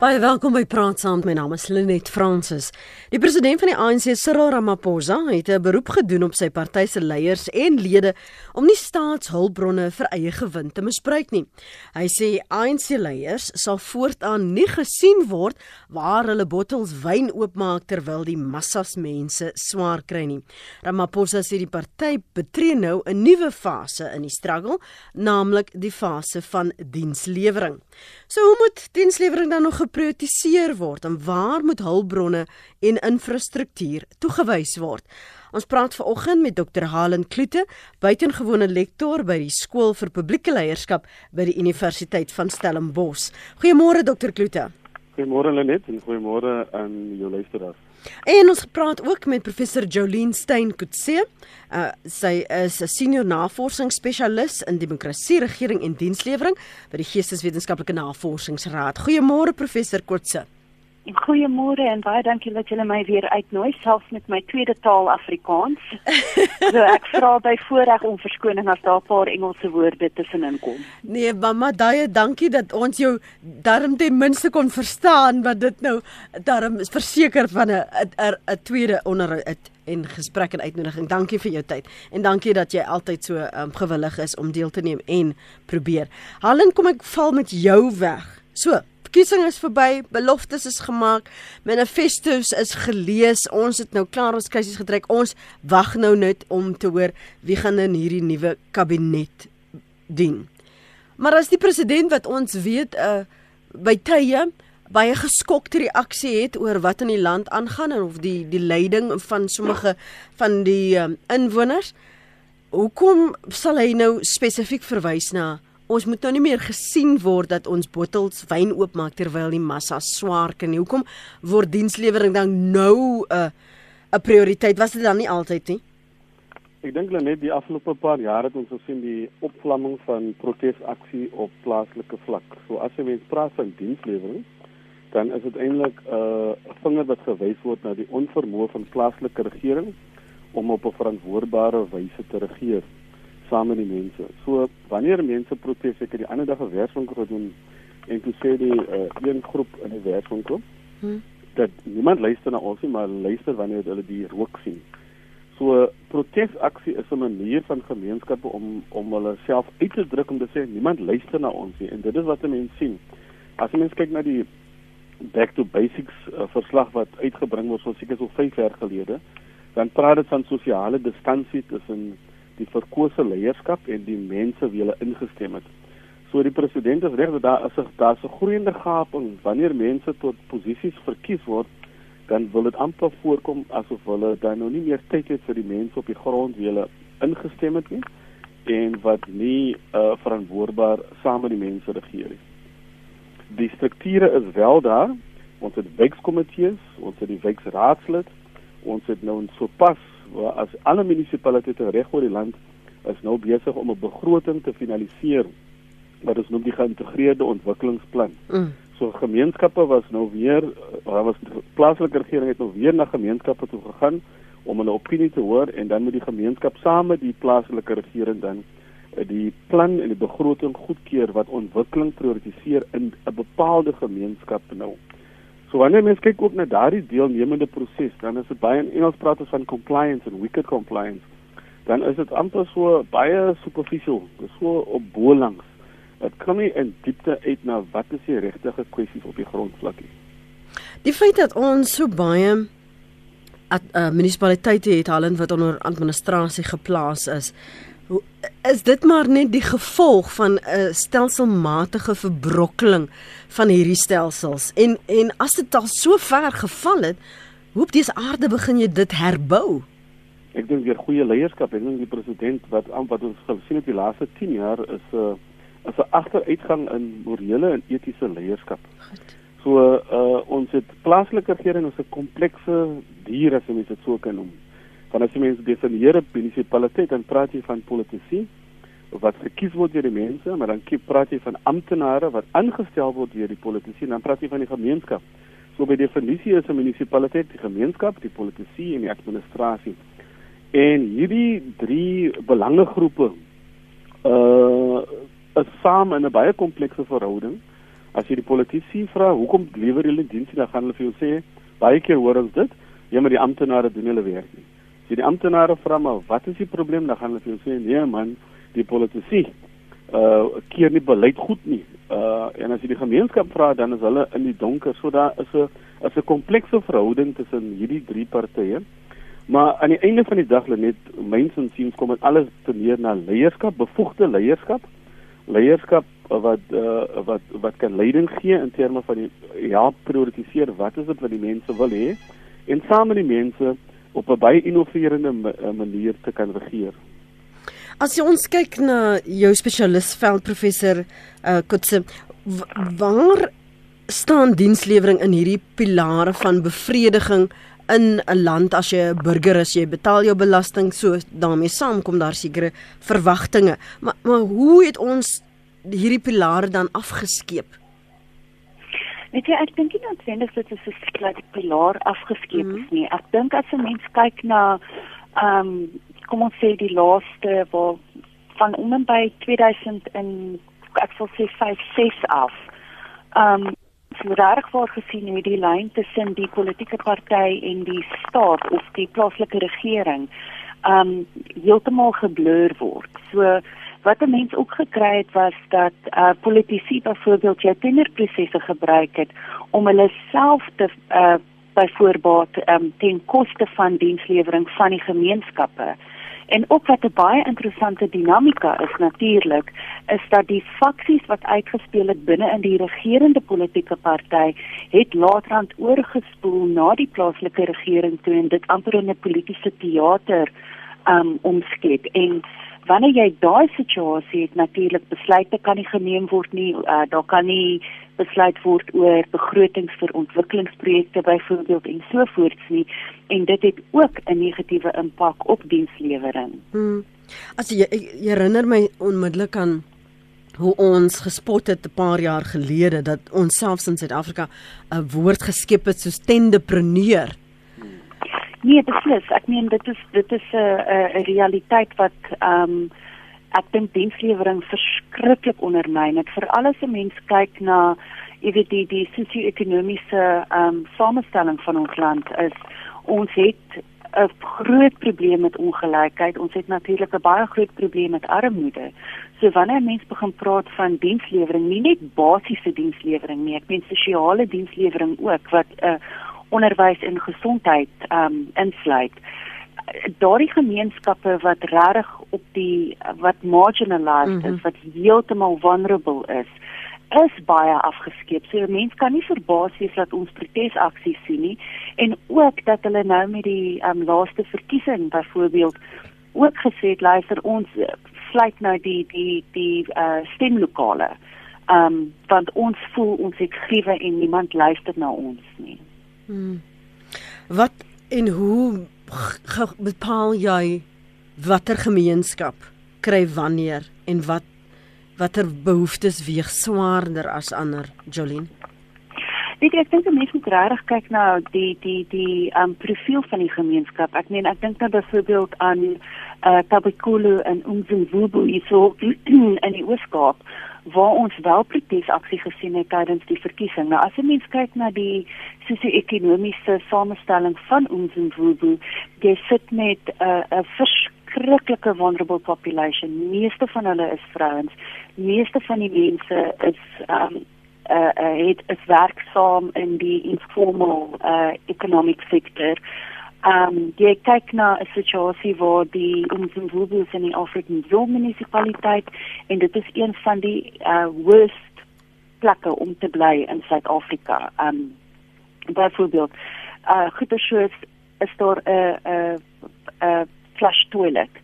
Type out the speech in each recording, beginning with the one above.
Baie welkom by Praat Saam. My naam is Lenet Fransis. Die president van die ANC, Cyril Ramaphosa, het 'n beroep gedoen op sy party se leiers en lede om nie staatshulpbronne vir eie gewin te misbruik nie. Hy sê ANC leiers sal voortaan nie gesien word waar hulle bottels wyn oopmaak terwyl die massas mense swaar kry nie. Ramaphosa sê die party betree nou 'n nuwe fase in die struggle, naamlik die fase van dienslewering. So hoe moet dienslewering dan nog geprioritiseer word en waar moet hulpbronne en infrastruktuur toegewys word? Ons praat vanoggend met Dr. Halen Kloete, buitengewone lektor by die Skool vir Publieke Leierskap by die Universiteit van Stellenbosch. Goeiemôre Dr. Kloete. Goeiemôre Lenet en goeiemôre aan jou luisteraars. En ons praat ook met professor Jolien Steyn Kutse. Uh, sy is 'n senior navorsingsspesialis in demokrasie, regering en dienslewering by die Geesteswetenskaplike Navorsingsraad. Goeiemôre professor Kutse. Goeiemôre en baie dankie dat julle my weer uitnooi selfs met my tweede taal Afrikaans. so ek vra by voorreg om verskoning as daar 'n paar Engelse woorde tussenin kom. Nee, mamma, daai dankie dat ons jou darm ten minste kon verstaan wat dit nou darm verseker van 'n 'n 'n tweede onder 'n en gesprek en uitnodiging. Dankie vir jou tyd en dankie dat jy altyd so um, gewillig is om deel te neem en probeer. Halen, kom ek val met jou weg. So, verkiesing is verby, beloftes is gemaak, manifestos is gelees. Ons het nou klaar ons krisis getrek. Ons wag nou net om te hoor wie gaan in hierdie nuwe kabinet dien. Maar as die president wat ons weet uh by tye baie geskokte reaksie het oor wat in die land aangaan en of die die leiding van sommige van die um, inwoners, hoekom sal hy nou spesifiek verwys na ons moet nou nie meer gesien word dat ons bottels wyn oopmaak terwyl die massa swaar kan. Hoekom word dienslewering dan nou 'n uh, 'n prioriteit? Was dit dan nie altyd nie? Ek dink net die afgelope paar jare het ons gesien die opvlamming van protesaksie op plaaslike vlak. So as jy mens praat van dienslewering, dan is dit eintlik 'n uh, vinger wat gewys word na die onvermoë van plaaslike regering om op 'n verantwoordbare wyse te regeer saam met die mense. So wanneer mense protes, ek het die ander dag 'n werkswinkel gedoen en toe sê die uh, een groep in die werkswinkel hmm. dat niemand luister na ons nie, maar luister wanneer hulle die rook sien. So protesaksie is 'n manier van gemeenskappe om om hulle self uit te druk om te sê niemand luister na ons nie en dit is wat mense sien. As mense kyk na die back to basics uh, verslag wat uitgebring word so seker so 5 jaar gelede, dan praat dit van sosiale distansie tussen die verkose leierskap en die mense wie hulle ingestem het. So die president is reg dat daar is 'n daar's 'n groeiende gaping wanneer mense tot posisies verkies word, dan wil dit amper voorkom asof hulle dan nou nie meer tyd het vir die mense op die grond wie hulle ingestem het nie en wat nie uh, verantwoordbaar saam met die mense regeer nie. Die strukture is wel daar. Ons het wijkkomitees, ons het die wijkraadslid, ons het nou sopas waar as alle munisipaliteite reg oor die land is nou besig om 'n begroting te finaliseer wat ons noem die geïntegreerde ontwikkelingsplan. Mm. So gemeenskappe was nou weer daar was plaaslike regering het nou weer na gemeenskappe toe gegaan om hulle opinie te hoor en dan met die gemeenskap saam met die plaaslike regering dan eh, die plan en die begroting goedkeur wat ontwikkeling prioritiseer in 'n bepaalde gemeenskap nou. So wanneer mens kyk ook na daardie deelnemende proses, dan is dit baie in Engels praat ons van compliance en wicked compliance. Dan is dit amper so baie superficial, so op bo langs. Dit kom nie in diepte uit na wat is die regte kwessies op die grondvlak nie. Die feit dat ons so baie at uh, munisipaliteite het Holland wat onder administrasie geplaas is, is dit maar net die gevolg van 'n stelselmatige verbrokkeling van hierdie stelsels? En en as dit al so ver geval het hoe op dese aarde begin jy dit herbou? Ek dink weer goeie leierskap. Ek dink die president wat wat ons gesien het die laaste 10 jaar is 'n uh, is 'n agteruitgang in morele en etiese leierskap. Goed. so uh, ons het plaaslike regering is 'n komplekse dier as jy dit sou kan noem van as jy mense definieer 'n munisipaliteit dan praat jy van politici wat gekies word deur die mense, maar dan praat jy van amptenare wat aangestel word deur die politici en dan praat jy van die gemeenskap. So by definisie is 'n munisipaliteit die gemeenskap, die politici en die administrasie. En hierdie drie belangegroepe uh is saam in 'n baie komplekse verhouding As jy die politici vra hoekom lewer hulle dienste, dan gaan hulle vir jou sê baie keer hoor ons dit, ja maar die amptenare doen hulle werk nie. Die amptenare vra maar wat is die probleem, dan gaan hulle vir jou sê nee man, die politici uh keer nie beleid goed nie. Uh en as jy die gemeenskap vra dan is hulle in die donker. So daar is 'n is 'n komplekse verhouding tussen hierdie drie partye. Maar aan die einde van die dag lê net myns en siens kom dit alles te neer na leierskap, bevoegde leierskap. Leierskap wat uh wat wat kan leiding gee in terme van die ja prioritiseer wat is dit wat die mense wil hê en saam met die mense op 'n baie innoverende manier te kan regeer. As jy ons kyk na jou spesialisveld professor uh, Kotse, waar staan dienslewering in hierdie pilare van bevrediging in 'n land as jy 'n burger is, jy betaal jou belasting, so daarmee saamkom daar sekere verwagtinge. Maar maar hoe het ons hierdie pilare dan afgeskeep? Weet jy, ek dink nie noodwendig dit is 'n skelette pilaar afgeskeep mm -hmm. nie. Ek dink as 'n mens kyk na ehm um, kom ons sê die laaste waar van om en by 2000 in ek sal sê 5 6 af. Um so reg voor gesien hoe die lyn tussen die politieke party en die staat of die plaaslike regering um heeltemal geblur word. So wat 'n mens ook gekry het was dat uh politici byvoorbeeld jou tenderprosesse gebruik het om hulle self te uh byvoorbeeld um ten koste van dienslewering van die gemeenskappe. En ook wat 'n baie interessante dinamika is natuurlik, is dat die faksies wat uitgespeel het binne in die regerende politieke party het laterand oorgespoel na die plaaslike regering toe en dit amper in 'n politieke teater um omskep. En wanneer jy daai situasie het natuurlik besluite kan nie geneem word nie uh, daar kan nie besluit word oor begrotings vir ontwikkelingsprojekte byvoorbeeld en so voorts nie en dit het ook 'n negatiewe impak op dienslewering. Hmm. As jy, jy herinner my onmiddellik aan hoe ons gespot het 'n paar jaar gelede dat ons selfs in Suid-Afrika 'n woord geskep het soos tendepreneur. Nee, beslis. Ek meen dit is dit is 'n 'n realiteit wat ehm um, ek dink dienslewering verskriklik ondermyn. Dit vir alles 'n mens kyk na jy weet die die sosio-ekonomiese ehm um, samestelling van ons land is ons het 'n groot probleem met ongelykheid. Ons het natuurlik 'n baie groot probleem met armoede. So wanneer mense begin praat van dienslewering, nie net basiese dienslewering nie, ek meen sosiale dienslewering ook wat 'n uh, onderwys en gesondheid um insluit. Daardie gemeenskappe wat regtig op die wat marginalized mm -hmm. is, wat heeltemal vulnerable is, is baie afgeskeep. So mense kan nie verbaas wees dat ons protesaksies sien nie en ook dat hulle nou met die um laaste verkiesing byvoorbeeld ook gesê het luister ons sluit nou die die die uh stemlokale. Um want ons voel ons het griewe en niemand luister na ons nie. Hmm. Wat en hoe bepaal jy watter gemeenskap kry wanneer en wat watter behoeftes weeg swaarder as ander Jolien? Dit ek dink mense moet regtig kyk na die die die um profiel van die gemeenskap. Ek meen ek dink dan byvoorbeeld aan uh Tabakulu en Umzimvubu hierso in die Ooskaap waar ons wel protesaksie gesien het tydens die verkiesing. Nou as jy mens kyk na die sosio-ekonomiese samestelling van ons Mvubu, jy sit met 'n uh, 'n verskriklike vulnerable population. Meeste van hulle is vrouens. Meeste van die mense is um uh, uh het is werksaam in die informal uh economic sector. Ehm um, jy kyk na 'n situasie waar die Umzimvubu in die African Zone munisipaliteit en dit is een van die uh worst plekke om te bly in Suid-Afrika. Ehm um, byvoorbeeld uh goeie is daar 'n 'n 'n flush toilet.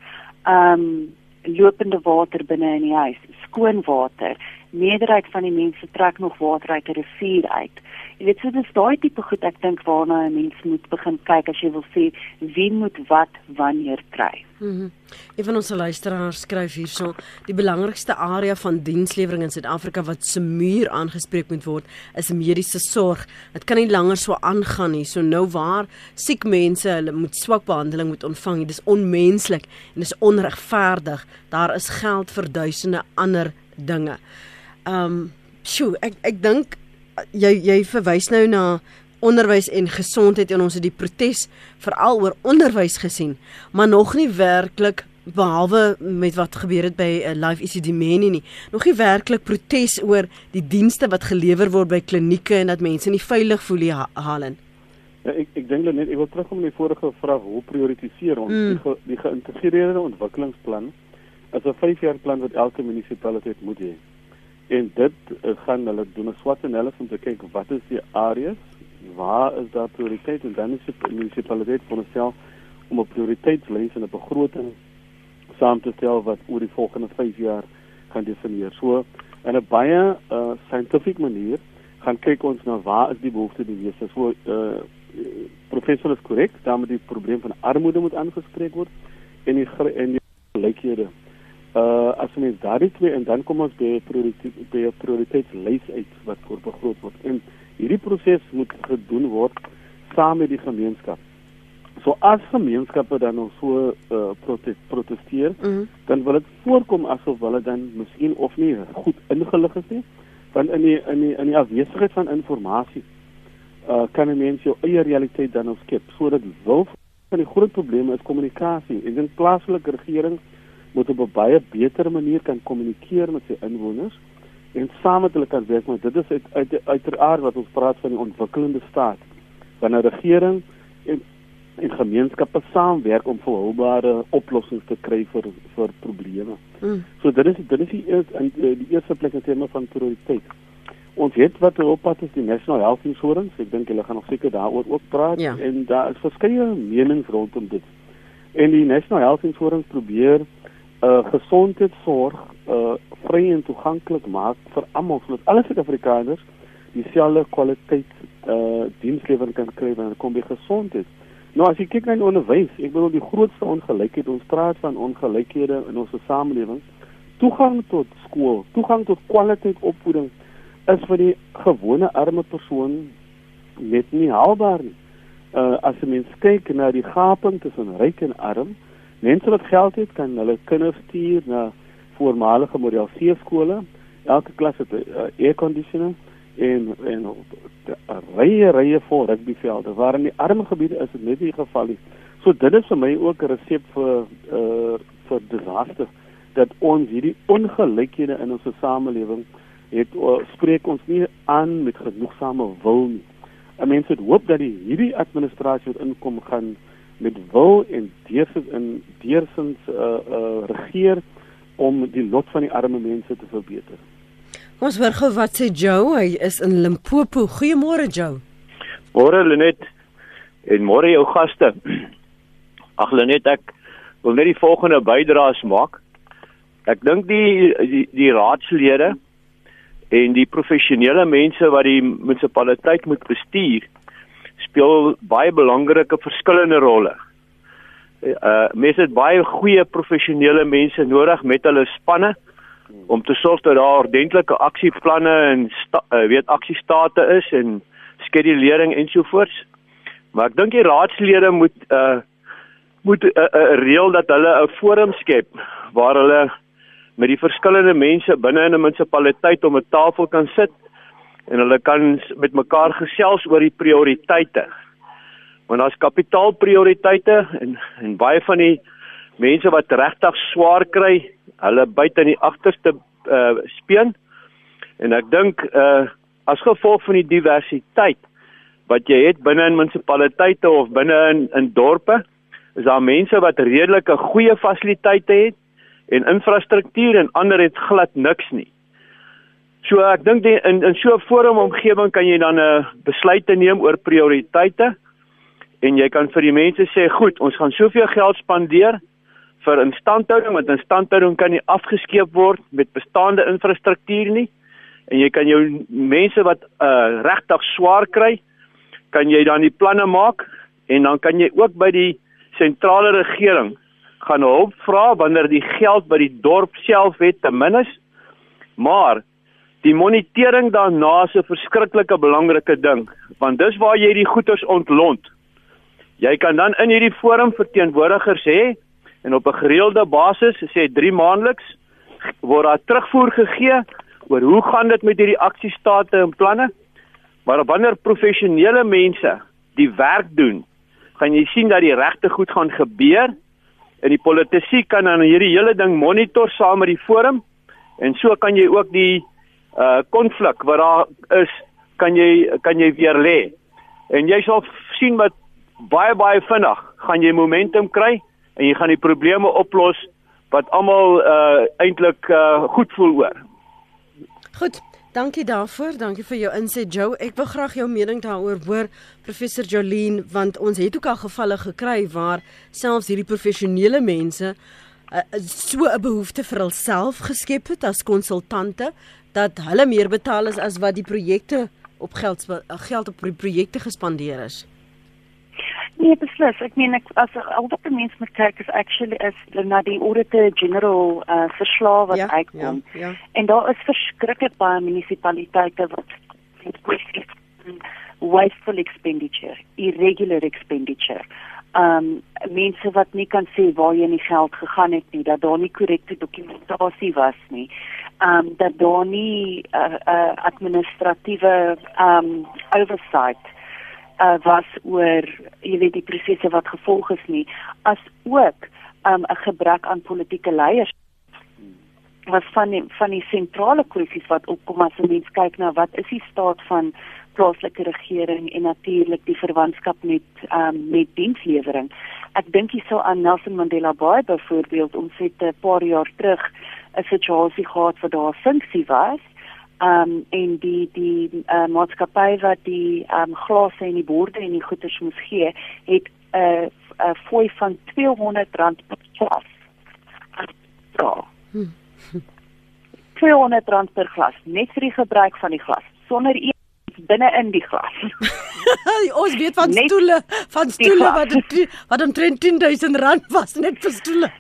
Ehm um, lopende water binne in die huis, skoon water. Meerderheid van die mense trek nog water uit 'n rivier uit. Jy weet so dis daai tipe goed ek dink waarna 'n mens moet begin kyk as jy wil sê wie moet wat wanneer kry. Mhm. Een van ons luisteraars skryf hierso die belangrikste area van dienslewering in Suid-Afrika wat se muur aangespreek moet word is mediese sorg. Dit kan nie langer so aangaan nie. So nou waar siek mense hulle moet swak behandeling moet ontvang. Dit is onmenslik en dis onregverdig. Daar is geld vir duisende ander dinge. Um Sjoe, ek ek dink jy jy verwys nou na onderwys en gesondheid en ons het die protes veral oor onderwys gesien, maar nog nie werklik behalwe met wat gebeur het by uh, eh, Live ECD Manie nie. Nog nie werklik protes oor die dienste wat gelewer word by klinieke en dat mense nie veilig voel nie, Halen. Ja, ek ek dink net ek wil terugkom na die vorige vraag hoe prioritiseer ons mm. die, ge, die geïntegreerde ontwikkelingsplan as 'n 5 jaar plan wat elke munisipaliteit moet hê. En dit uh, gaan hulle doen 'n SWOT analysis om te kyk wat is die areas, waar is daar prioriteit en dan is die munisipaliteit van homself om 'n prioriteitslys en 'n begroting saam te stel wat oor die volgende 5 jaar gaan definieer. So in 'n baie uh, scientific manier gaan kyk ons na waar is die behoefte die meeste. So uh, professor is korrek, daarmee die probleem van armoede moet aangespreek word en die en die gelykhede uh as mens daardie twee en dan kom ons by prioriteit by prioriteitslys uit wat voor begroot word en hierdie proses moet gedoen word saam met die gemeenskap. So as gemeenskappe dan nog so uh protes, protesteer, mm -hmm. dan wil dit voorkom asof hulle dan miskien of nie goed ingelig is nie, want in die in die in die afwesigheid van inligting uh kan 'n mens jou eie realiteit dan skep. So dit wil van die groot probleme is kommunikasie. En in plaaslike regering moet op 'n baie beter manier kan kommunikeer met sy inwoners en saam met hulle kan werk. Maar dit is uit uit uiteraard wat ons praat van die ontwikkelende staat. Wanneer regering en en gemeenskappe saamwerk om volhoubare oplossings te kry vir vir probleme. Mm. So dit is dit is die eerste die eerste plek in terme van prioriteit. Ons weet wat op pad is die National Health Insurance. Ek dink hulle gaan nog seker daaroor ook praat ja. en daar is verskeie menings rondom dit. En die National Health Insurance probeer uh gesondheidsorg uh vry en toeganklik maak vir almal sodat alle Suid-Afrikaners dieselfde kwaliteit uh dienslewering kan kry wanneer dit kom by gesondheid. Nou as jy kyk na onderwys, ek bedoel die grootste ongelykheid ons praat van ongelykhede in ons samelewing. Toegang tot skool, toegang tot kwaliteit opvoeding is vir die gewone arme persoon net nie haalbaar nie. Uh as jy mens kyk na die gaping tussen ryk en arm, Mense wat geld het, kan hulle kinders stuur na voormalige model C skole. Elke klas het 'n uh, air conditioner en en rye rye vol rugbyvelde. Waar in die arme gebiede is dit net nie geval nie. So dit is vir my ook 'n resep vir uh vir disaster dat ons hierdie ongelykhede in ons samelewing het uh, spreek ons nie aan met genoegsame wil nie. Mense het hoop dat die hierdie administrasie wat inkom gaan met wil en deursins in deursins uh uh regeer om die lot van die arme mense te verbeter. Ons hoor gou wat sê Joe, hy is in Limpopo. Goeiemôre Joe. Môre Lenet en môre jou gaste. Ag Lenet, ek wil net die volgende bydraes maak. Ek dink die, die die raadslede en die professionele mense wat die munisipaliteit moet bestuur speel baie belangrike verskillende rolle. Uh mense het baie goeie professionele mense nodig met hulle spanne om te sorg dat daar ordentlike aksieplanne en uh, weet aksiestate is en skedulering ensovoorts. Maar ek dink die raadslede moet uh moet 'n uh, uh, reël dat hulle 'n forum skep waar hulle met die verskillende mense binne in 'n munisipaliteit om 'n tafel kan sit en hulle kan met mekaar gesels oor die prioriteite. Want daar's kapitaalprioriteite en en baie van die mense wat regtig swaar kry, hulle byt in die agterste uh speen. En ek dink uh as gevolg van die diversiteit wat jy het binne in munisipaliteite of binne in in dorpe, is daar mense wat redelike goeie fasiliteite het en infrastruktuur en ander het glad niks nie. So ek dink in in so 'n forum omgewing kan jy dan 'n uh, besluit neem oor prioriteite en jy kan vir die mense sê, "Goed, ons gaan soveel geld spandeer vir instandhouding, want instandhouding kan nie afgeskeep word met bestaande infrastruktuur nie." En jy kan jou mense wat uh regtig swaar kry, kan jy dan die planne maak en dan kan jy ook by die sentrale regering gaan hulp vra wanneer die geld by die dorp self het te min is. Maar Die monitering daarna is 'n verskriklike belangrike ding, want dis waar jy die goeders ontlont. Jy kan dan in hierdie forum verteenwoordigers hê en op 'n gereelde basis, sê 3 maandeliks, word daar terugvoer gegee oor hoe gaan dit met hierdie aksiestate en planne? Maar wanneer professionele mense die werk doen, gaan jy sien dat die regte goed gaan gebeur en die politici kan dan hierdie hele ding monitor saam met die forum en so kan jy ook die uh konflik wat daar is kan jy kan jy weer lê. En jy sal sien wat baie baie vinnig gaan jy momentum kry en jy gaan die probleme oplos wat almal uh eintlik uh goed voel oor. Goed. Dankie daarvoor. Dankie vir jou inset Joe. Ek wil graag jou mening daaroor hoor professor Jolien want ons het ook al gevalle gekry waar selfs hierdie professionele mense uh, so 'n behoefte vir hulself geskep het as konsultante dat hulle meer betaal is as wat die projekte op geld geld op projekte gespandeer is. Nee, beslis. Ek meen ek as al wat die mense moet kyk is actually is na die auditor general uh verslae wat ja, uitkom. Ja, ja. En daar is verskriklik baie munisipaliteite wat wasteful expenditure, irregular expenditure. Um mense wat nie kan sê waar jy nie geld gegaan het nie, dat daar nie korrekte dokumentasie was nie. Um dat daar nie 'n uh, uh, administratiewe um oversight uh, was oor jy weet die prosesse wat gevolg is nie as ook um, 'n gebrek aan politieke leiers was van die, van die sentrale kwessies wat opkom as mens kyk na wat is die staat van plaaslike regering en natuurlik die verwantskap met um, met dienslewering. Ek dink hierso aan Nelson Mandela Bay byvoorbeeld ons het 'n paar jaar terug 'n situasie gehad waar daar 'n funksie was um en die die uh, maatskappy wat die um glase en die borde en die goederes moes gee het 'n uh, 'n uh, fooi van 200 rand per glas. Ja. Hmm. 200 rand per glas net vir die gebruik van die glas sonder binne in die glas. Ons weet van net stoele, van stoele wat wat omtrent 10000 rand was net vir stoele.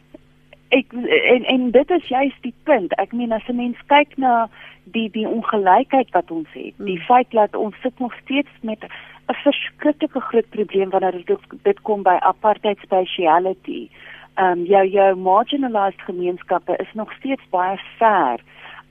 Ek en en dit is juist die punt. Ek meen as 'n mens kyk na die die ongelykheid wat ons het, die hmm. feit dat ons sit nog steeds met 'n verskriklike groot probleem wanneer dit dit kom by apartheid speciality. Ehm um, jou jou marginalized gemeenskappe is nog steeds baie ver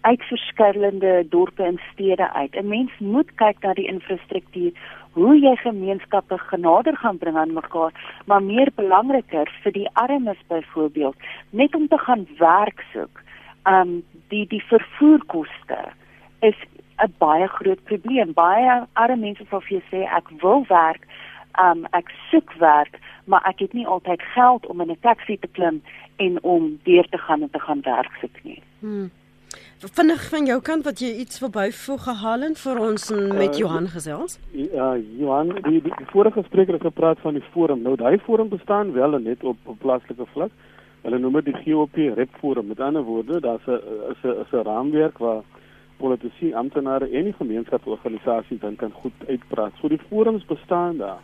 uit verskillende dorpe en stede uit. 'n Mens moet kyk na die infrastruktuur, hoe jy gemeenskappe genader gaan bring aan mekaar, maar meer belangriker vir die armes byvoorbeeld, net om te gaan werk soek um die die vervoerkoste is 'n baie groot probleem. Baie arme mense sal vir jou sê ek wil werk, um ek soek werk, maar ek het nie altyd geld om in 'n taxi te klim en om deur te gaan en te gaan werk soek nie. Hmm. Vinnig van jou kant wat jy iets verbyvoeg gehaal en vir ons met uh, Johan gesels? Ja, Johan, die, die, die vorige spreker het gepraat van die forum. Nou daai forum bestaan wel net op, op plaaslike vlak. Hulle noem dit die GOP Rep Forum. Met ander woorde, daar's 'n is 'n is 'n raamwerk waar politici, amptenare en die gemeenskapsorganisasies dan kan goed uitpraat. So die forums bestaan daar.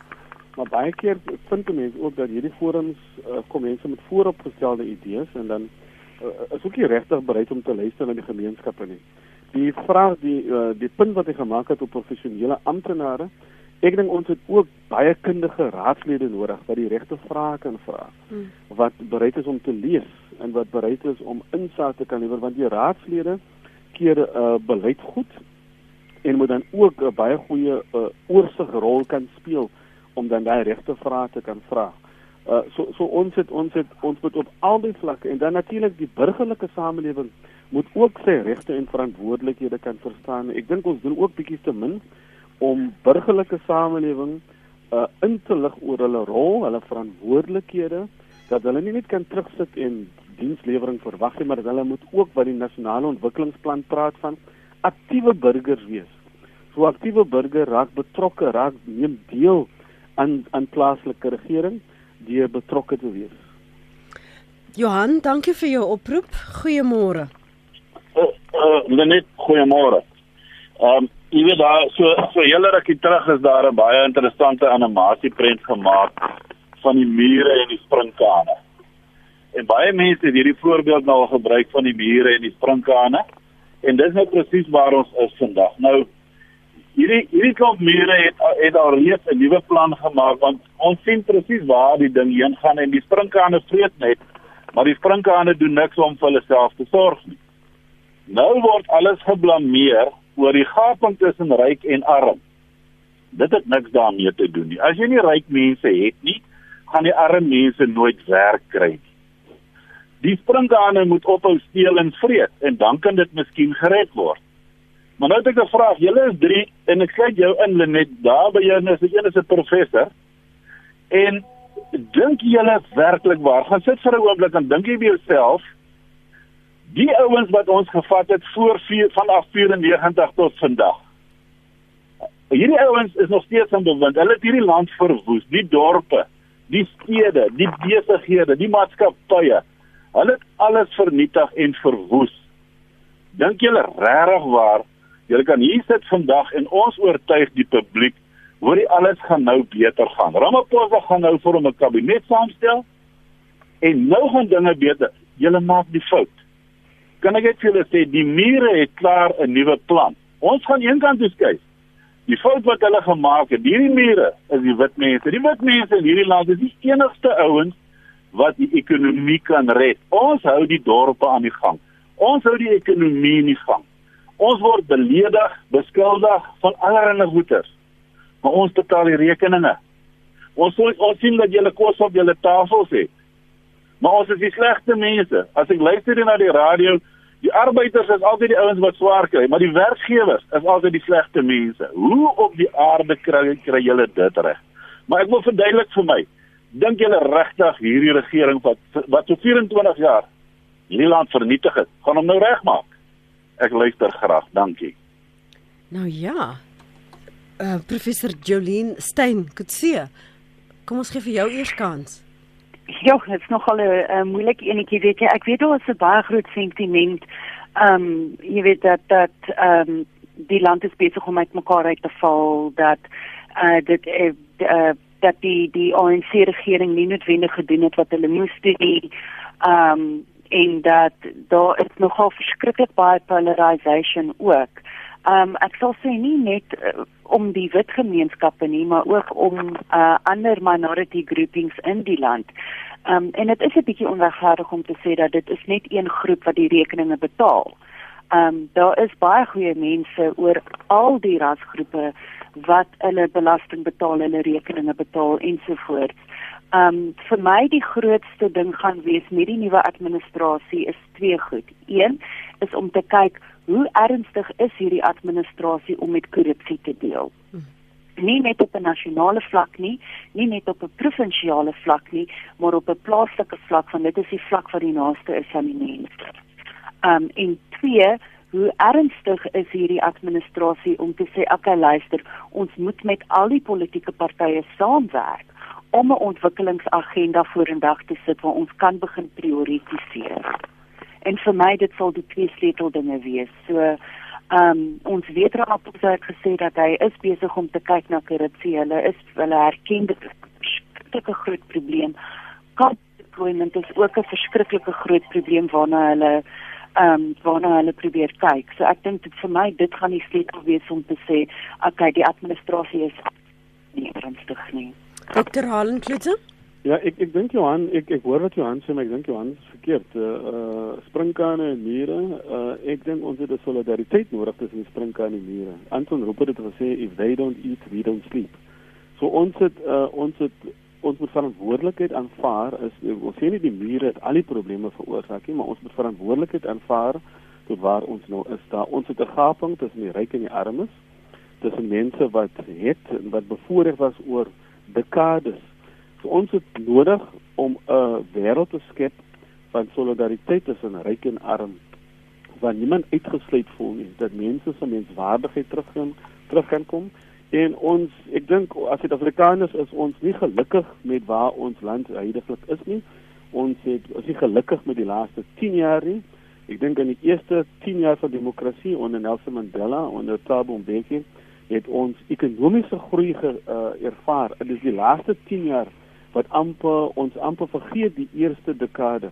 Maar baie keer vind mense ook dat hierdie forums uh, kom mense met vooropgestelde idees en dan uh, is ook nie regtig bereid om te luister na die gemeenskappe nie. Die vraag die uh, die punt wat hy gemaak het op professionele amptenare Ek dink ons het ook baie kundige raadslede nodig wat die regte vrae kan vra. Hmm. Wat bereid is om te lees en wat bereid is om insig te kan lewer want die raadslede keer uh, beleid goed en moet dan ook 'n uh, baie goeie uh, oorsigrol kan speel om dan daai regte vrae te kan vra. Uh, so so ons het ons het ons moet op albei vlakke en dan natuurlik die burgerlike samelewing moet ook sy regte en verantwoordelikhede kan verstaan. Ek dink ons doen ook bietjie te min om burgerlike samelewing uh, in te lig oor hulle rol, hulle verantwoordelikhede, dat hulle nie net kan terugsit en dienslewering verwag nie, maar dat hulle moet ook by die nasionale ontwikkelingsplan praat van aktiewe burgers wees. So aktiewe burger raak betrokke, raak neem deel aan aan plaaslike regering deur betrokke te wees. Johan, dankie vir jou oproep. Goeiemôre. Uh, uh, net goeiemôre. Ehm um, jy weet daar so so hele rukkie terug is daar 'n baie interessante animasieprent gemaak van die mure en die sprinkane. En baie mense het hierdie voorbeeld nou al gebruik van die mure en die sprinkane. En dis nou presies waar ons is vandag. Nou hierdie hierdie klomp mure het het al reeds 'n nuwe plan gemaak want ons sien presies waar die ding heen gaan en die sprinkane vreet net, maar die sprinkane doen niks om vir hulle self te sorg nie. Nou word alles geblameer oor die gaping tussen ryk en arm. Dit het niks daarmee te doen nie. As jy nie ryk mense het nie, gaan die arm mense nooit werk kry nie. Die springkane moet ophou steel en vreet en dan kan dit miskien gered word. Maar nou het ek 'n vraag. Julle is 3 en ek sê jou in Lenet, daar by jou is 'n een is 'n professor. En dink julle werklik waar? Gaan sit vir 'n oomblik en dink jy by jouself die ouens wat ons gevat het voor 4 vanaf 94 tot vandag. Hierdie ouens is nog steeds in bewind. Hulle het hierdie land verwoes, die dorpe, die stede, die besighede, die maatskappye. Hulle het alles vernietig en verwoes. Dink julle regtig waar julle kan hier sit vandag en ons oortuig die publiek hoor jy alles gaan nou beter gaan. Ramaphosa gaan nou vir 'n kabinet saamstel en nou gaan dinge beter. Julle maak die fout kan ek net vir julle sê die mure het klaar 'n nuwe plan. Ons gaan eenkant toe kyk. Die fout wat hulle gemaak het, hierdie mure is die wit mense. Die wit mense in hierdie land is die enigste ouens wat die ekonomie kan red. Ons hou die dorpe aan die gang. Ons hou die ekonomie in die gang. Ons word beledig, beskuldig van allerlei goeder. Maar ons betaal die rekeninge. Ons ons sien dat julle kos op julle tafels het. Maar ons is die slegste mense. As ek luister na die radio, die arbeiders is altyd die ouens wat swaar kry, maar die werkgewers is altyd die slegste mense. Hoe op die aarde kry kry julle dit reg? Maar ek wil verduidelik vir my. Dink julle regtig hierdie regering wat wat so 24 jaar hierdie land vernietig het, gaan hom nou regmaak? Ek luister graag. Dankie. Nou ja. Uh professor Jolien Stein, kutsie. Kom ons gee vir jou eers kans. Ja, dit is nogal 'n moeilike enetjie weet jy. Ek weet daar is 'n baie groot sentiment. Ehm um, jy weet dat dat ehm um, die land is besig om uitmekaar uit te val dat uh dit uh, dat die die ANC regering nie noodwendig gedoen het wat hulle moes doen nie. Ehm um, en dat daar is nogal verskriklik baie polarisation ook. Ehm um, ek sal sê nie net uh, om die wit gemeenskappe nie, maar ook om uh, ander minority groupings in die land. Um, en dit is 'n bietjie onregverdig om te sê dat dit is net een groep wat die rekeninge betaal. Ehm um, daar is baie goeie mense oor al die rasgroepe wat hulle belasting betaal, hulle rekeninge betaal ensovoorts. Ehm um, vir my die grootste ding gaan wees met die nuwe administrasie is twee goed. Een is om te kyk hoe ernstig is hierdie administrasie om met korrupsie te deel? Nie net op 'n nasionale vlak nie, nie net op 'n provinsiale vlak nie, maar op 'n plaaslike vlak want dit is die vlak wat die naaste is aan die mense. Um en twee, hoe ernstig is hierdie administrasie om te sê, "Oké, luister, ons moet met al die politieke partye saamwerk om 'n ontwikkelingsagenda vorendag te sit waar ons kan begin prioritiseer." en vir my dit sal die twee sleuteldinge wees. So ehm um, ons weet Ramaphosa het gesê dat hy is besig om te kyk na korrupsie. Hulle is hulle erken dit is 'n groot probleem. Kapdeployment is ook 'n verskriklike groot probleem waarna hulle ehm um, waarna hulle probeer kyk. So ek dink vir my dit gaan die sleutel wees om te sê, okay, die administrasie is nie ernstig nie. Dr. Halen Klutze? Ja, ek ek dink Johan, ek ek hoor wat Johan sê, maar ek dink Johan is verkeerd. Uh, uh springkane en mure, uh ek dink ons het 'n solidariteit nodig tussen die springkane en mure. Anton Rupert het gesê if they don't eat, we don't sleep. So ons het uh ons het ons moet verantwoordelikheid aanvaar is ons sê nie die mure het al die probleme veroorsaak nie, maar ons moet verantwoordelikheid aanvaar tot waar ons nou is. Daar ons het 'n gaping tussen die ryk en die armes, tussen mense wat het en wat bevoordeel was oor dekades. So ons het nodig om 'n wêreld te skep van solidariteit tussen ryk en arm waar niemand uitgesluit voel nie dat mense se menswaardigheid terug kan terug kan kom. En ons ek dink as Suid-Afrikaners is ons nie gelukkig met waar ons land heidaglik is nie. Ons het ons is gelukkig met die laaste 10 jaar nie. Ek dink in die eerste 10 jaar van demokrasie onder Nelson Mandela onder Thabo Mbeki het ons ekonomiese groei ge, uh, ervaar dit is die laaste 10 jaar wat amper ons amper vergeet die eerste dekade.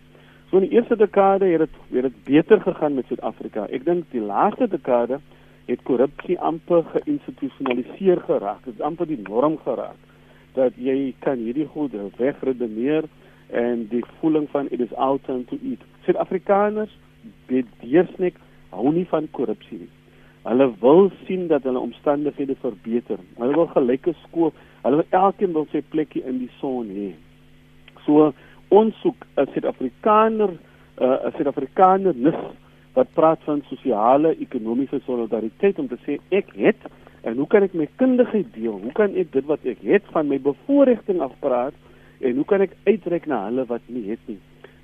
So in die eerste dekade het dit weer dit beter gegaan met Suid-Afrika. Ek dink die laaste dekade het korrupsie amper geïnstitusionaliseer geraak. Dit is amper die norm geraak dat jy kan hierdie goed wegredeneer en die voeling van it is out time to eat. Suid-Afrikaners het deursnik hou nie van korrupsie nie. Hulle wil sien dat hulle omstandighede verbeter. Hulle wil gelyke skool. Hulle wil elkeen wil sy plekkie in die son hê. So ons soek 'n Suid-Afrikaner, uh, 'n Suid-Afrikaner nis wat praat van sosiale ekonomiese solidariteit om te sê ek het en hoe kan ek my kundigheid deel? Hoe kan ek dit wat ek het van my bevoordiging afpraat en hoe kan ek uitreik na hulle wat nie het nie?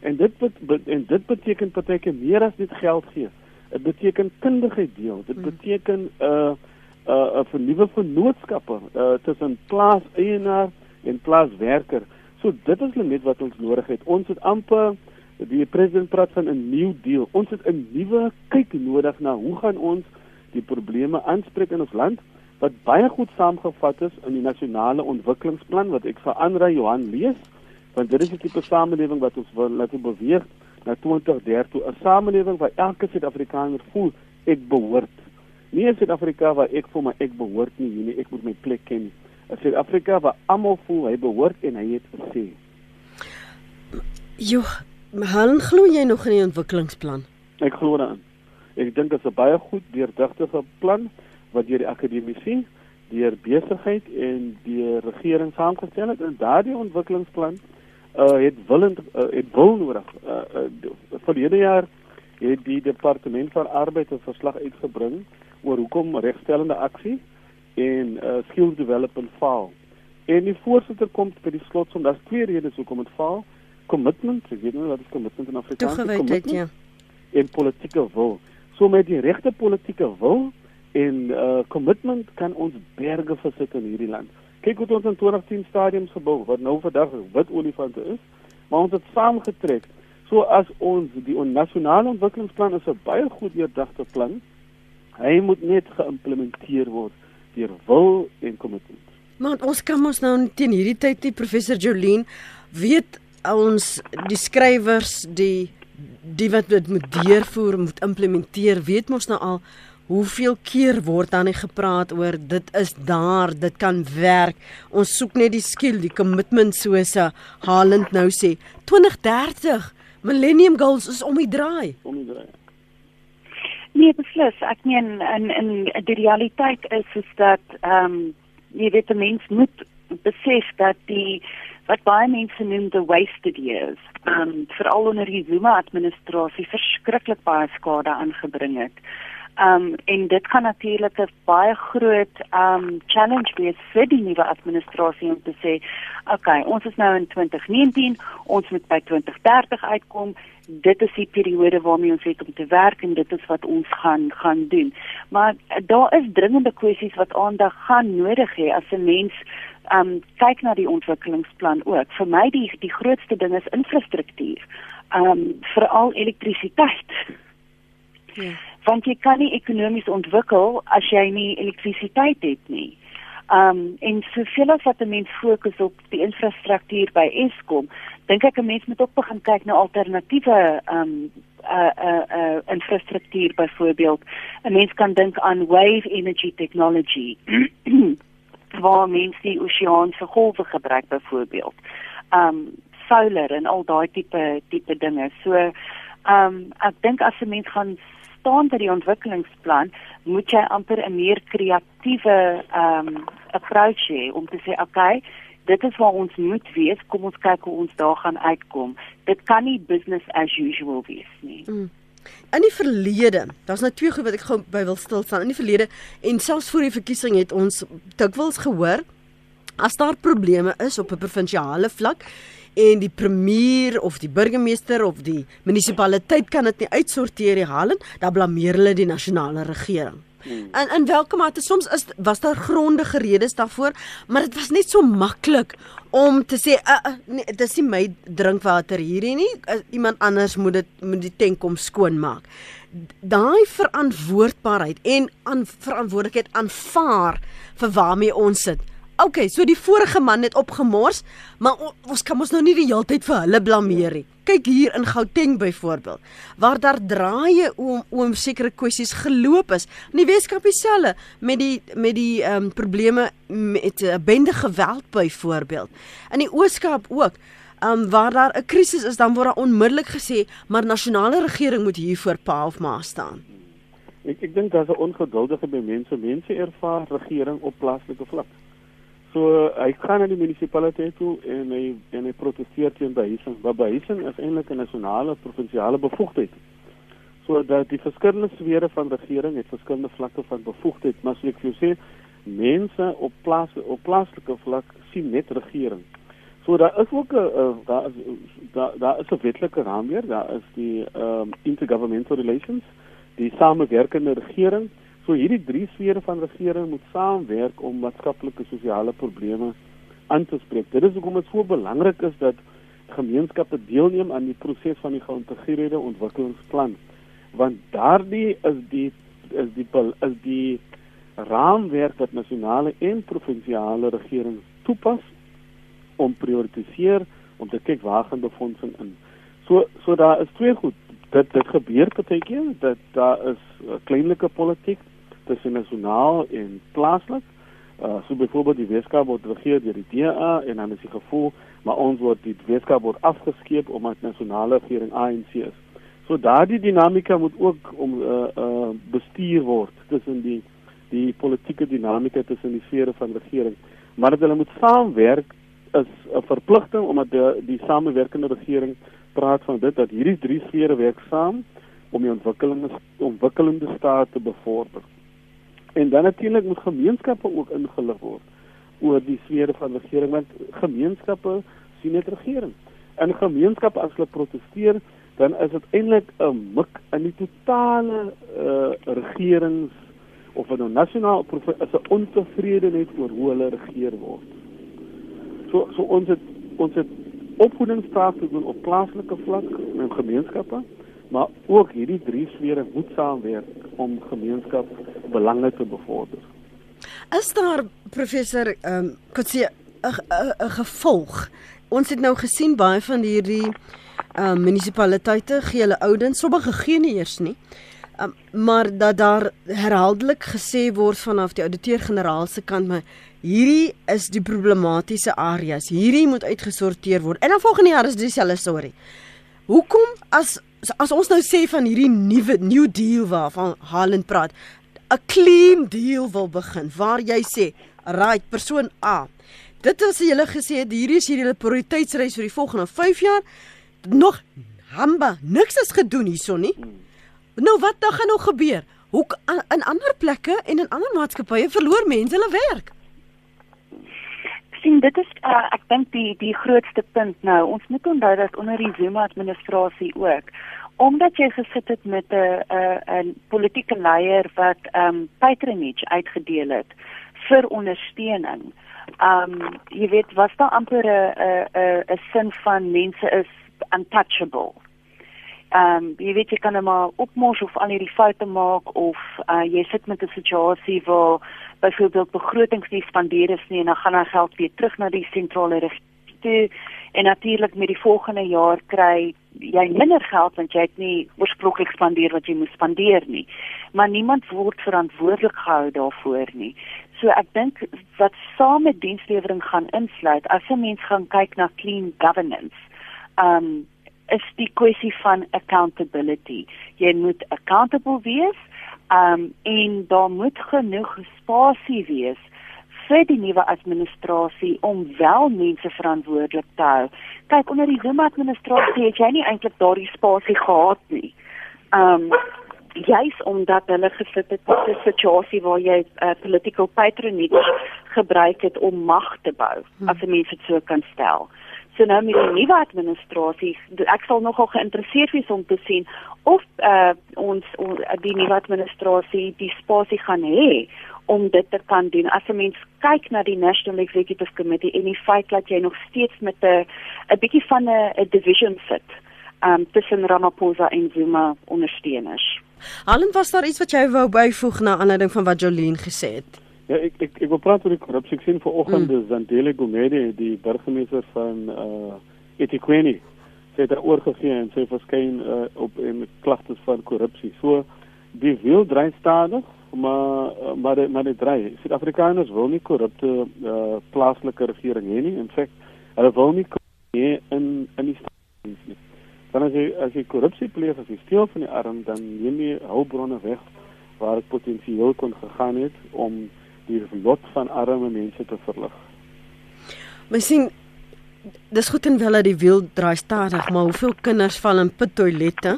En dit bet, en dit beteken partyke meer as net geld gee. Dit beteken kundigheid deel. Dit hmm. beteken 'n uh, 'n uh, 'n vernuwe vennootskappe uh, tussen plaaseienaar en plaaswerker. So dit is net wat ons nodig het. Ons het amper die president praat van 'n nuwe deal. Ons het 'n nuwe kyk nodig na hoe gaan ons die probleme aanspreek in ons land wat baie goed saamgevat is in die nasionale ontwikkelingsplan wat ek vir Andre Johan lees want dit is 'n tipe samelewing wat ons wil laat beweeg na 2030 'n samelewing waar elke Suid-Afrikaner voel ek behoort. Nie 'n Suid-Afrika waar ek voel maar ek behoort nie, nie ek moet my plek ken. 'n Suid-Afrika waar almal voel hy behoort en hy het gesê. Jo, maar glo jy nog in die ontwikkelingsplan? Ek glo daarin. Ek dink dit is 'n baie goed deurdagtige plan wat deur die akademici, deur besigheid en die regering saamgestel het en daardie ontwikkelingsplan uh, het willend uh, het wil nodig. Uh, uh, verlede jaar het die departement van arbeid 'n verslag uitgebring oor hoekom regstellende aksie en uh, skills development faal. En die voorsitter kom by die slotsom, daar's twee redes hoekom dit faal. Commitment, ek weet nie wat is commitment in Afrikaans is nie. Ja. En politieke wil. So met die regte politieke wil en uh, commitment kan ons berge versit in hierdie land kyk hoe ons in 2010 stadiums gebou wat nou vandag wit olifante is, maar ons het saamgetrek. So as ons die nasionale ontwikkelingsplan is 'n baie goed deurdagte plan. Hy moet net geïmplementeer word deur wil en kommitment. Maar ons kan ons nou teen hierdie tyd die professor Jolien weet ons die skrywers die die wat dit moet deurvoer moet implementeer weet mos nou al Hoeveel keer word dan nie gepraat oor dit is daar, dit kan werk. Ons soek net die skill, die commitment soos Haaland nou sê. 2030 Millennium Goals is om die draai. Om die draai. Nee, beslis. Ek meen in in die realiteit is is dat ehm um, jy weet mense moet besef dat die wat baie mense noem the wasted years, ehm um, veral onder die Zuma administrasie verskriklik baie skade aangebring het. Um en dit gaan natuurlik 'n baie groot um challenge wees vir die nuwe administrasie om te sê, okay, ons is nou in 2019, ons moet by 2030 uitkom. Dit is die periode waarmee ons het om te werk en dit is wat ons gaan gaan doen. Maar daar is dringende kwessies wat aandag gaan nodig hê as 'n mens um kyk na die ontwikkelingsplan ook. Vir my die die grootste ding is infrastruktuur. Um veral elektrisiteit. Ja want jy kan nie ekonomies ontwikkel as jy nie elektrisiteit het nie. Um en soveel as wat 'n mens fokus op die infrastruktuur by Eskom, dink ek 'n mens moet ook begin kyk na alternatiewe um uh uh, uh infrastruktuur byvoorbeeld. 'n Mens kan dink aan wave energy technology waar mens die oseaanse golwe gebruik byvoorbeeld. Um solar en al daai tipe tipe dinge. So um ek dink as 'n mens gaan staan by die ontwikkelingsplan, moet jy amper 'n meer kreatiewe ehm um, approach hê om te sê, okay, dit is waar ons moet wees, kom ons kyk hoe ons daar gaan uitkom. Dit kan nie business as usual wees nie. Mm. In die verlede, daar's nou twee goed wat ek gou by wil stil staan. In die verlede en selfs voor die verkiesing het ons dikwels gehoor as daar probleme is op 'n provinsiale vlak en die premier of die burgemeester of die munisipaliteit kan dit nie uitsorteer die halen, dan blameer hulle die nasionale regering. Hmm. En en welke mate soms is was daar grondige redes daarvoor, maar dit was net so maklik om te sê uh, uh, nee, dit is nie my drinkwater hierdie nie, uh, iemand anders moet dit moet die tank kom skoonmaak. Daai verantwoordbaarheid en aan verantwoordelikheid aanvaar vir waarmee ons sit Okay, so die vorige man het opgemors, maar ons kan mos nou nie die hele tyd vir hulle blameer nie. Kyk hier in Gauteng byvoorbeeld, waar daar draaie om om sekere kwessies geloop is. In die Weskaap dieselfde met die met die ehm um, probleme met 'n uh, bende geweld byvoorbeeld. In die Ooskaap ook. Ehm um, waar daar 'n krisis is, dan word daar onmiddellik gesê, maar nasionale regering moet hier voor pa of ma staan. Ek ek dink daar's 'n ongeduldige by mense. Mense ervaar regering op plaaslike vlak. So hy gaan na die munisipaliteit toe en hy en hy proteseer teen behuising. Maar behuising is eintlik 'n nasionale provinsiale bevoegdheid. So dat die verskillende sfere van regering het verskillende vlakke van bevoegdheid, maar soos ek vir jou sê, mense op plaas op plaaslike vlak sien net regering. So daar is ook 'n uh, daar is daar daar is 'n wetlike raamwerk, daar is die ehm um, intergovernmental relations, die samewerkende regering. So hierdie drie sfere van regering moet saamwerk om maatskaplike sosiale probleme aan te spreek. Dit is hoekom dit so belangrik is dat gemeenskappe deelneem aan die proses van die geïntegreerde ontwikkelingsplan. Want daardie is die is die is die raamwerk wat nasionale en provinsiale regerings toepas om prioritiseer om te kyk waar gaan befondsing in. So so daar is twee goed. Dit dit gebeur partykeer dat daar is uh, kleinlike politiek tussen nasionaal en plaaslik. Uh so byvoorbeeld die Weskaap word regeer deur die DA en dan is die gevoel maar ons word die Weskaap word afgeskeep omdat nasionale regering ANC is. So daardie dinamika moet ook om uh uh bestuur word tussen die die politieke dinamika tussen die sfere van regering. Maar dat hulle moet saamwerk is 'n verpligting omdat die, die samewerkende regering praat van dit dat hierdie drie sfere werk saam om die ontwikkelende ontwikkelende staat te bevorder. En dan natuurlik moet gemeenskappe ook ingelig word oor die sfere van regering want gemeenskappe sien net regering. En gemeenskappe as hulle proteseer, dan is dit eintlik 'n mik in die totale uh, regerings of wat nou nasionaal is 'n ontevredenheid oor hoe hulle regeer word. So so ons het ons het opvoedingsstaat te doen op plaaslike vlak en gemeenskappe, maar ook hierdie drie sfere moet saamwerk om gemeenskap belange te bevorder. Is daar professor ehm um, kotse 'n gevolg? Ons het nou gesien baie van hierdie ehm um, munisipaliteite gee hulle oudens, sommige gee nie eers nie. Um, maar dat daar herhaaldelik gesê word vanaf die ouditeur-generaal se kant maar hierdie is die problematiese areas. Hierdie moet uitgesorteer word. En dan volgende jaar is dieselfde storie. Hoekom as as ons nou sê van hierdie nuwe new deal waarvan Haaland praat, 'n clean deal wil begin waar jy sê, right, persoon A. Dit is julle gesê hierdie is hierdie prioriteitsreis vir die volgende 5 jaar. Nog hamba, niks is gedoen hierson nie. Nou wat dan gaan nou gebeur? Hoe in ander plekke en in ander maatskappye verloor mense hulle werk? Sien dit is uh, ek dink die die grootste punt nou ons moet onthou dat onder die Zuma administrasie ook omdat jy gesit het met 'n 'n 'n politieke leier wat ehm um, patronage uitgedeel het vir ondersteuning. Ehm um, jy weet was daar amper 'n 'n 'n sin van mense is untouchable ehm um, jy weet jy kan net maar opmors of al hierdie foute maak of uh, jy sit met 'n situasie waar byvoorbeeld begrotings nie spandeer is nie en dan gaan daai geld weer terug na die sentrale regering en natuurlik met die volgende jaar kry jy minder geld want jy het nie oorspronklik spandeer wat jy moes spandeer nie. Maar niemand word verantwoordelik gehou daarvoor nie. So ek dink wat saam met dienslewering gaan insluit as 'n mens gaan kyk na clean governance um, is die kwessie van accountability. Jy moet accountable wees, um en daar moet genoeg spasie wees vir die nuwe administrasie om wel mense verantwoordelik te hou. Kyk, onder die Zuma administrasie het jy nie eintlik daardie spasie gehad nie. Um juis omdat hulle gesit het in 'n situasie waar jy uh, political patronage gebruik het om mag te bou, hmm. as 'n mens dit so kan stel. So nou met die nuwe administrasie, ek sal nogal geïnteresseerd wees om te sien of uh, ons, ons die nuwe administrasie die spasie gaan hê om dit te kan doen. As 'n mens kyk na die National Executive Committee en die feit dat jy nog steeds met 'n 'n bietjie van 'n division sit, um tussen Ramaphosa en Zuma ondersteuners. Allen was daar iets wat jy wou byvoeg na aanleiding van wat Jolien gesê het? Ja, ek ek ek wil praat oor die korrupsie. Ek sien vanoggend mm. Zandile Gumede, die burgemeester van uh eThekwini, sê dit oorgegee en sê verskyn uh, op en klagtes van korrupsie. So die wil dry stadig, maar uh, maar maar dit dry. Suid-Afrikaners wil nie korrupte uh plaaslike regering hê nie. In feite, hulle wil nie hê in in die staat nie. Dan as jy as jy korrupsie pleeg, as jy steel van die arm, dan neem jy hulpbronne weg waar dit potensieel kon gegaan het om die lot van arme mense te verlig. Maar sien dis goed en wel dat die wiel draai stadig, maar hoeveel kinders val in put toilette?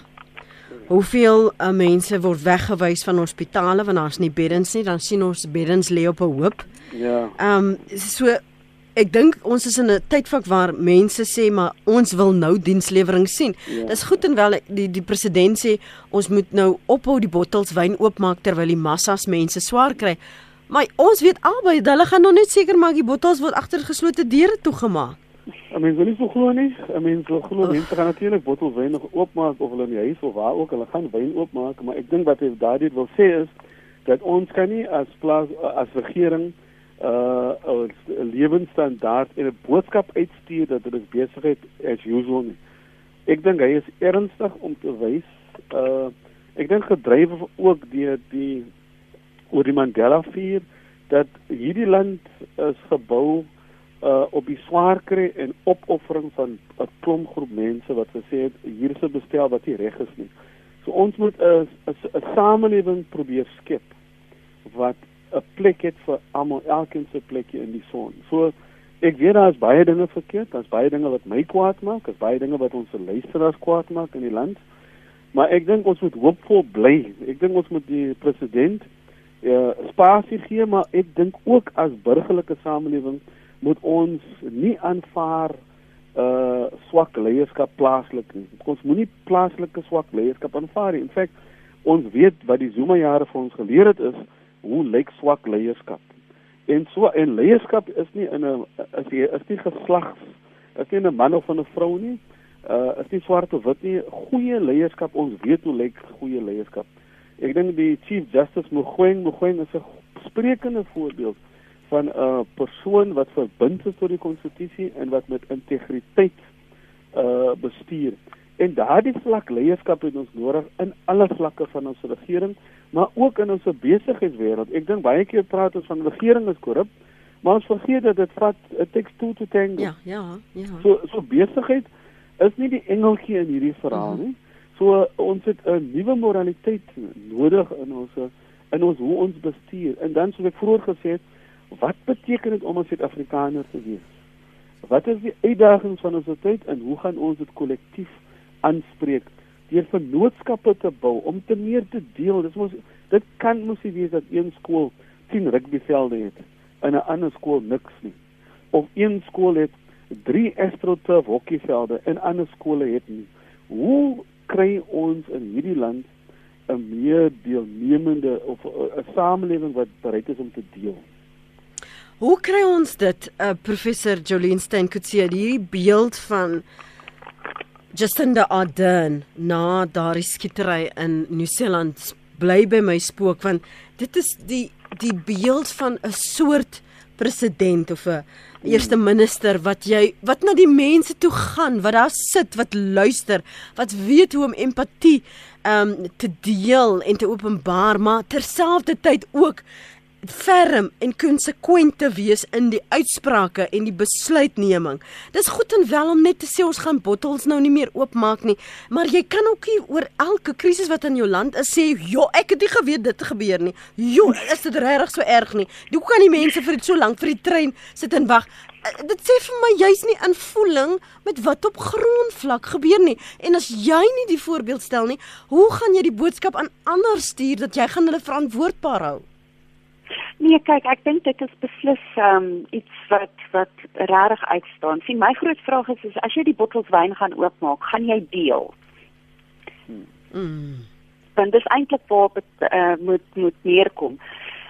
Hoeveel uh, mense word weggewys van hospitale want daar's nie beddens nie, dan sien ons beddens lê op 'n hoop. Ja. Ehm um, so ek dink ons is in 'n tydvak waar mense sê maar ons wil nou dienslewering sien. Ja. Dis goed en wel die die president sê ons moet nou ophou die bottels wyn oopmaak terwyl die massas mense swaar kry. Maar ons weet albei, hulle gaan nog net seker maak die bottels word agter geslote deure toegemaak. Ek meen, wil nie so glo nie. Ek meen, so glo mense gaan natuurlik bottels wyn nog oopmaak of hulle in die huis of waar ook, hulle gaan wyn oopmaak, maar ek dink wat hy daardie wil sê is dat ons kan nie as plaas as regering uh 'n lewensstandaard en 'n boodskap uitstuur dat dit is besigheid as usual nie. Ek dink hy is ernstig om te wys uh ek dink gedrywe ook deur die oor die Mandela vier dat hierdie land is gebou uh op die swaar kry en opoffering van 'n klomp groep mense wat gesê het hier is 'n bestel wat nie reg is nie. So ons moet 'n 'n samelewing probeer skep wat 'n plek het vir almal, elkeen se plekjie in die son. So ek weet daar's baie dinge verkeerd, daar's baie dinge wat my kwaad maak, daar's baie dinge wat ons luisteraars kwaad maak in die land. Maar ek dink ons moet hoopvol bly. Ek dink ons moet die president uh, spasie gee, maar ek dink ook as burgerlike samelewing moet ons nie aanvaar uh swak leierskap plaaslik nie. Ons moenie plaaslike swak leierskap aanvaar nie. In feite, ons weet wat die Zuma jare vir ons geleer het is hoe lyk swak leierskap. En so en leierskap is nie in 'n is nie is nie geslags is nie 'n man of 'n vrou nie. Uh is nie swart of wit nie. Goeie leierskap, ons weet hoe lyk goeie leierskap. Ek dink die Chief Justice Mogoeng Mogoeng is 'n sprekende voorbeeld van 'n persoon wat verbind is tot die konstitusie en wat met integriteit uh bestuur. En daardie vlak leierskap het ons nodig in alle vlakke van ons regering, maar ook in ons besigheidswêreld. Ek dink baie keer praat ons van regering is korrup, maar ons vergeet dat dit vat it takes two to tango. Ja, ja, ja. So so besigheid is nie die engeltjie in hierdie verhaal Mhm. nie. So ons het 'n nuwe moraliteit nodig in ons in ons hoe ons bestuur. En dan soos ek vroeër gesê het, wat beteken dit om 'n Suid-Afrikaner te wees? Wat is die uitdagings van ons tyd en hoe gaan ons dit kollektief aanspreek deur vennootskappe te bou om te meer te deel? Dis mos dit kan mos nie wees dat een skool 10 rugbyvelde het en 'n ander skool niks nie. Of een skool het 3 AstroTurf hokkievelde en ander skole het nie. Hoe kry ons in hierdie land 'n meer deelnemende of 'n samelewing wat bereid is om te deel? Hoe kry ons dit, uh, professor Jolien Stein Kutsie, hierdie beeld van Jacinda Ardern na daardie skietery in Nieu-Seeland bly by my spook want dit is die die beeld van 'n soort president of 'n eerste minister wat jy wat na die mense toe gaan, wat daar sit, wat luister, wat weet hoe om empatie um te deel en te openbaar, maar terselfdertyd ook ferm en konsekwent te wees in die uitsprake en die besluitneming. Dis goed en wel om net te sê ons gaan bottels nou nie meer oopmaak nie, maar jy kan ook nie oor elke krisis wat in jou land is sê, "Jo, ek het nie geweet dit gebeur nie." Jo, is dit regtig so erg nie? Hoe kan die mense vir dit so lank vir die trein sit en wag? Eh, Dit sê vir my jy's nie in voeling met wat op grondvlak gebeur nie. En as jy nie die voorbeeld stel nie, hoe gaan jy die boodskap aan ander stuur dat jy gaan hulle verantwoordbaar hou? Nee, kyk, ek dink dit is beslis um iets wat wat regtig uitstaan. Sien, my groot vraag is is as jy die bottels wyn gaan oopmaak, gaan jy deel? Mm. Want dis eintlik waar dit uh, moet moet neerkom.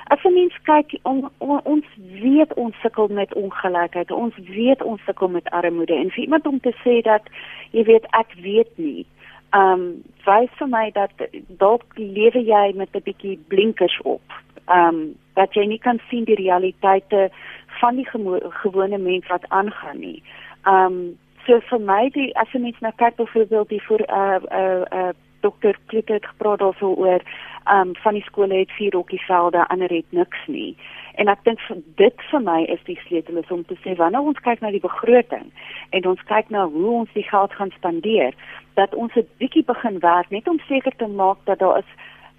As 'n mens kyk, on, on, ons weet ons sukkel met ongelykheid. Ons weet ons sukkel met armoede en vir iemand om te sê dat jy weet ek weet nie. Um wys vir my dat dalk lewe jy met 'n bietjie blinkers op. Um dat jy nie kan sien die realiteite van die gewone mens wat aangaan nie. Um so vir my die as 'n mens nou kyk byvoorbeeld die voor uh uh uh dokter Klute het gepraat daarso oor um van die skole het vier hokkievelde, ander het niks nie. En ek dink dit vir my is die sleutel is om te sê wanneer ons kyk na die begroting en ons kyk na hoe ons die geld gaan spandeer, dat ons 'n bietjie begin werk net om seker te maak dat daar is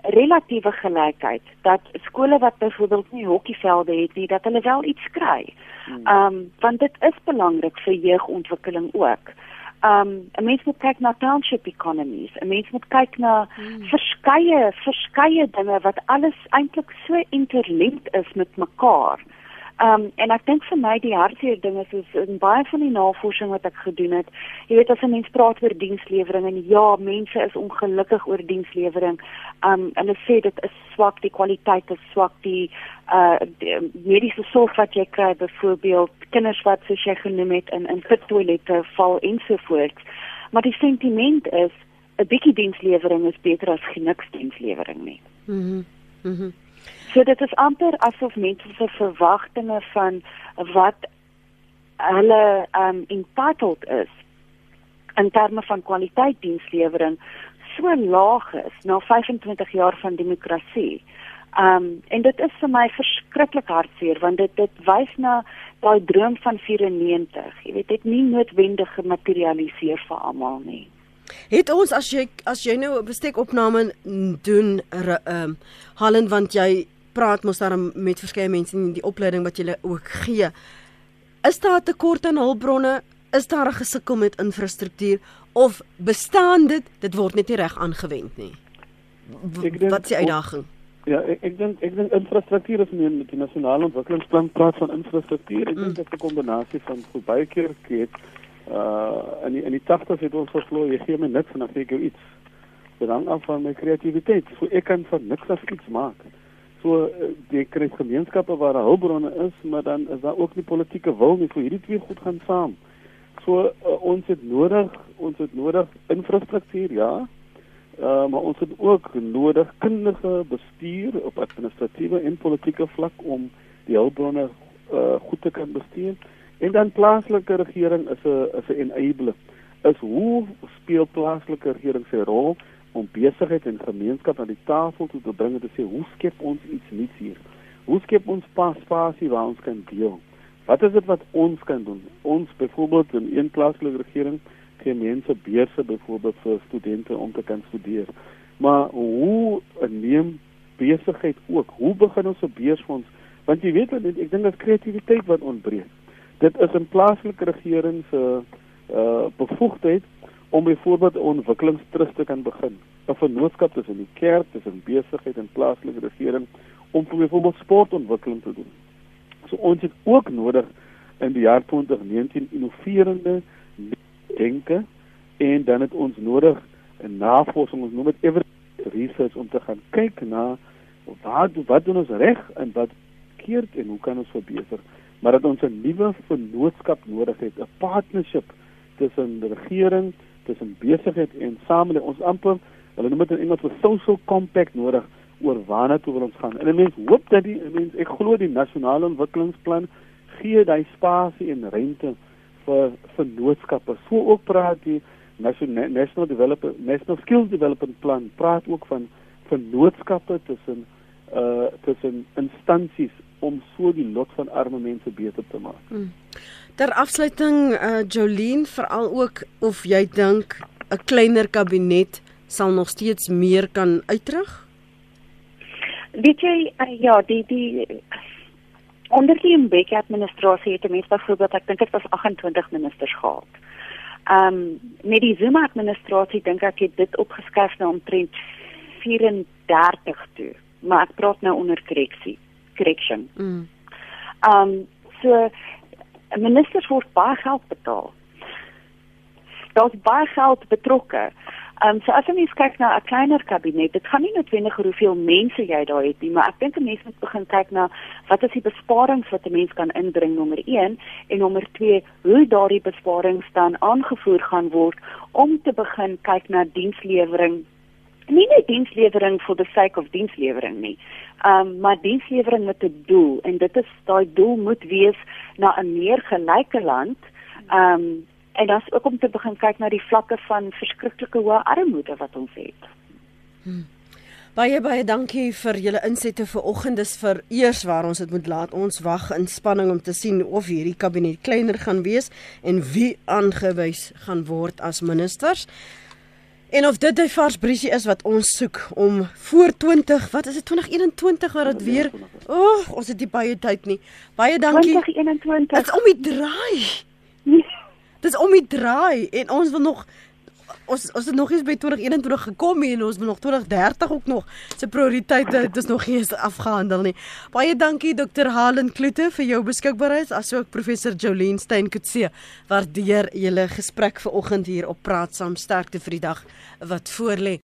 relatiewe gelykheid dat skole wat byvoorbeeld nie hokkievelde het nie dat hulle wel iets kry. Hmm. Ehm um, want dit is belangrik vir jeugontwikkeling ook. Um, 'n mens moet kyk na township economies. 'n Mens moet kyk na hmm. verskeie verskeie dinge wat alles eintlik so interlinked is met mekaar. Um en ek dink vir my die hartseer ding is is in baie van die navorsing wat ek gedoen het. Jy weet as 'n mens praat oor dienslewering en ja, mense is ongelukkig oor dienslewering. Um hulle sê dit is swak, die kwaliteit is swak, die uh die mediese sorg wat jy kry, byvoorbeeld kinders wat soos jy genoem het in in fit toilette val ensovoorts. Maar die sentiment is 'n bietjie dienslewering is beter as niks dienslewering nie. Mhm. Mm mhm. Mm So dit is amper asof mense se verwagtinge van wat hulle um entitled is in terme van kwaliteit dienslewering so laag is na 25 jaar van demokrasie. Um en dit is vir my verskriklik hartseer want dit dit wys na daai droom van 94. Jy weet dit nie noodwendig gematerialiseer vir almal nie. Het ons as jy as jy nou 'n bestek opname doen ehm um, Hallen want jy praat mos daar met verskeie mense in die opleiding wat jy ook gee. Is daar 'n tekort aan hulpbronne? Is daar 'n gesukkel met infrastruktuur of bestaan dit dit word net nie reg aangewend nie? Wat is die uitdaging? Ja, ek ek dink ek dink infrastruktuur is nie met die nasionale ontwikkelingsplan praat van infrastruktuur. Ek dink mm. dit is 'n kombinasie van baie keer kyk uh in die, in die 80s het ons geslo jy gee my niks en dan gee ek jou iets. Hang af van my kreatiwiteit. So ek kan van niks af iets maak. So eh, die kry gemeenskappe waar daar hulpbronne is, maar dan is daar ook nie politieke wil nie vir hierdie twee goed gaan saam. So uh, ons het nodig, ons het nodig infrastruktuur, ja. Uh, maar ons het ook nodig kundige bestuur op administratiewe en politieke vlak om die hulpbronne uh, goed te kan bestuur. En dan plaaslike regering is 'n is 'n enabler. Is hoe speel plaaslike regering sy rol? om besigheid en gemeenskap aan die tafel toe te bring en te sê hoe skep ons iets nuuts hier? Hoe skep ons spasie waar ons kan deel? Wat is dit wat ons kan doen? Ons byvoorbeeld in een plaaslike regering gee mense beurse byvoorbeeld vir studente om te kan studeer. Maar hoe neem besigheid ook? Hoe begin ons 'n beursfonds? Want jy weet wat ek dink dat kreatiwiteit wat ontbreek. Dit is 'n plaaslike regering se uh bevoegdheid om byvoorbeeld 'n ontwikkelingstrust te kan begin. 'n Vennootskap tussen die kerk, tussen besigheid en plaaslike regering om byvoorbeeld sportontwikkeling te doen. So ons het ook nodig in die jaar 2019 innoverende denke en dan het ons nodig 'n navorsing, ons noem dit evidence research om te gaan kyk na wat wat doen ons reg en wat verkeerd en hoe kan ons verbeter? Maar dat ons 'n nuwe vennootskap nodig het, 'n partnership tussen die regering tussen besigheid en samelewing. Ons amper, hulle noem dit in Engels 'n social compact nodig oor waarna toe wil ons gaan. En 'n mens hoop dat die mens ek glo die nasionale ontwikkelingsplan gee daai spasie en ruimte vir vennootskappe. So ook praat die national development national skills development plan praat ook van vennootskappe tussen uh tussen instansies om so die lot van arme mense beter te maak. Hmm. Ter afsluiting uh Jolien veral ook of jy dink 'n kleiner kabinet sal nog steeds meer kan uitrig? Weet jy uh, ja, die die onder die Mbeki administrasie het mense byvoorbeeld ek dink dit was 28 ministers gehad. Um met die Zuma administrasie dink ek het dit opgeskuif na omtrent 34 toe, maar ek praat nou onder korreksie, correction. Mm. Um so 'n minister word baie geld betaal. Daar's baie geld betrokke. Um, so as jy mens kyk na 'n kleiner kabinet, dit gaan nie noodwendig oor hoeveel mense jy daar het nie, maar ek dink 'n mens moet begin kyk na wat is die besparings wat 'n mens kan inbring nommer 1 en nommer 2 hoe daardie besparings dan aangevoer gaan word om te begin kyk na dienslewering nie net dienslewering vir the sake of dienslewering nie. Um maar dienslewering met 'n doel en dit is daai doel moet wees na 'n meer gelyke land. Um en dan ook om te begin kyk na die vlakke van verskriklike hoë armoede wat ons het. Hmm. Baie baie dankie vir julle insette vir oggend. Dis vir eers waar ons dit moet laat. Ons wag in spanning om te sien of hierdie kabinet kleiner gaan wees en wie aangewys gaan word as ministers. En of dit 'n vars briesie is wat ons soek om voor 20, wat is dit 2021 wat dit weer O, oh, ons het nie baie tyd nie. Baie dankie. 2021. Dit's om die draai. Dis om die draai en ons wil nog ons ons het nog eens by 2021 gekom nie en ons wil nog 2030 ook nog se prioriteite dit is nog nie afgehandel nie. Baie dankie Dr. Halen Kloete vir jou beskikbaarheid asook professor Jolien Steenkutse. Waardeer julle gesprek vanoggend hier op Praat saam sterkte vir die dag wat voorlê.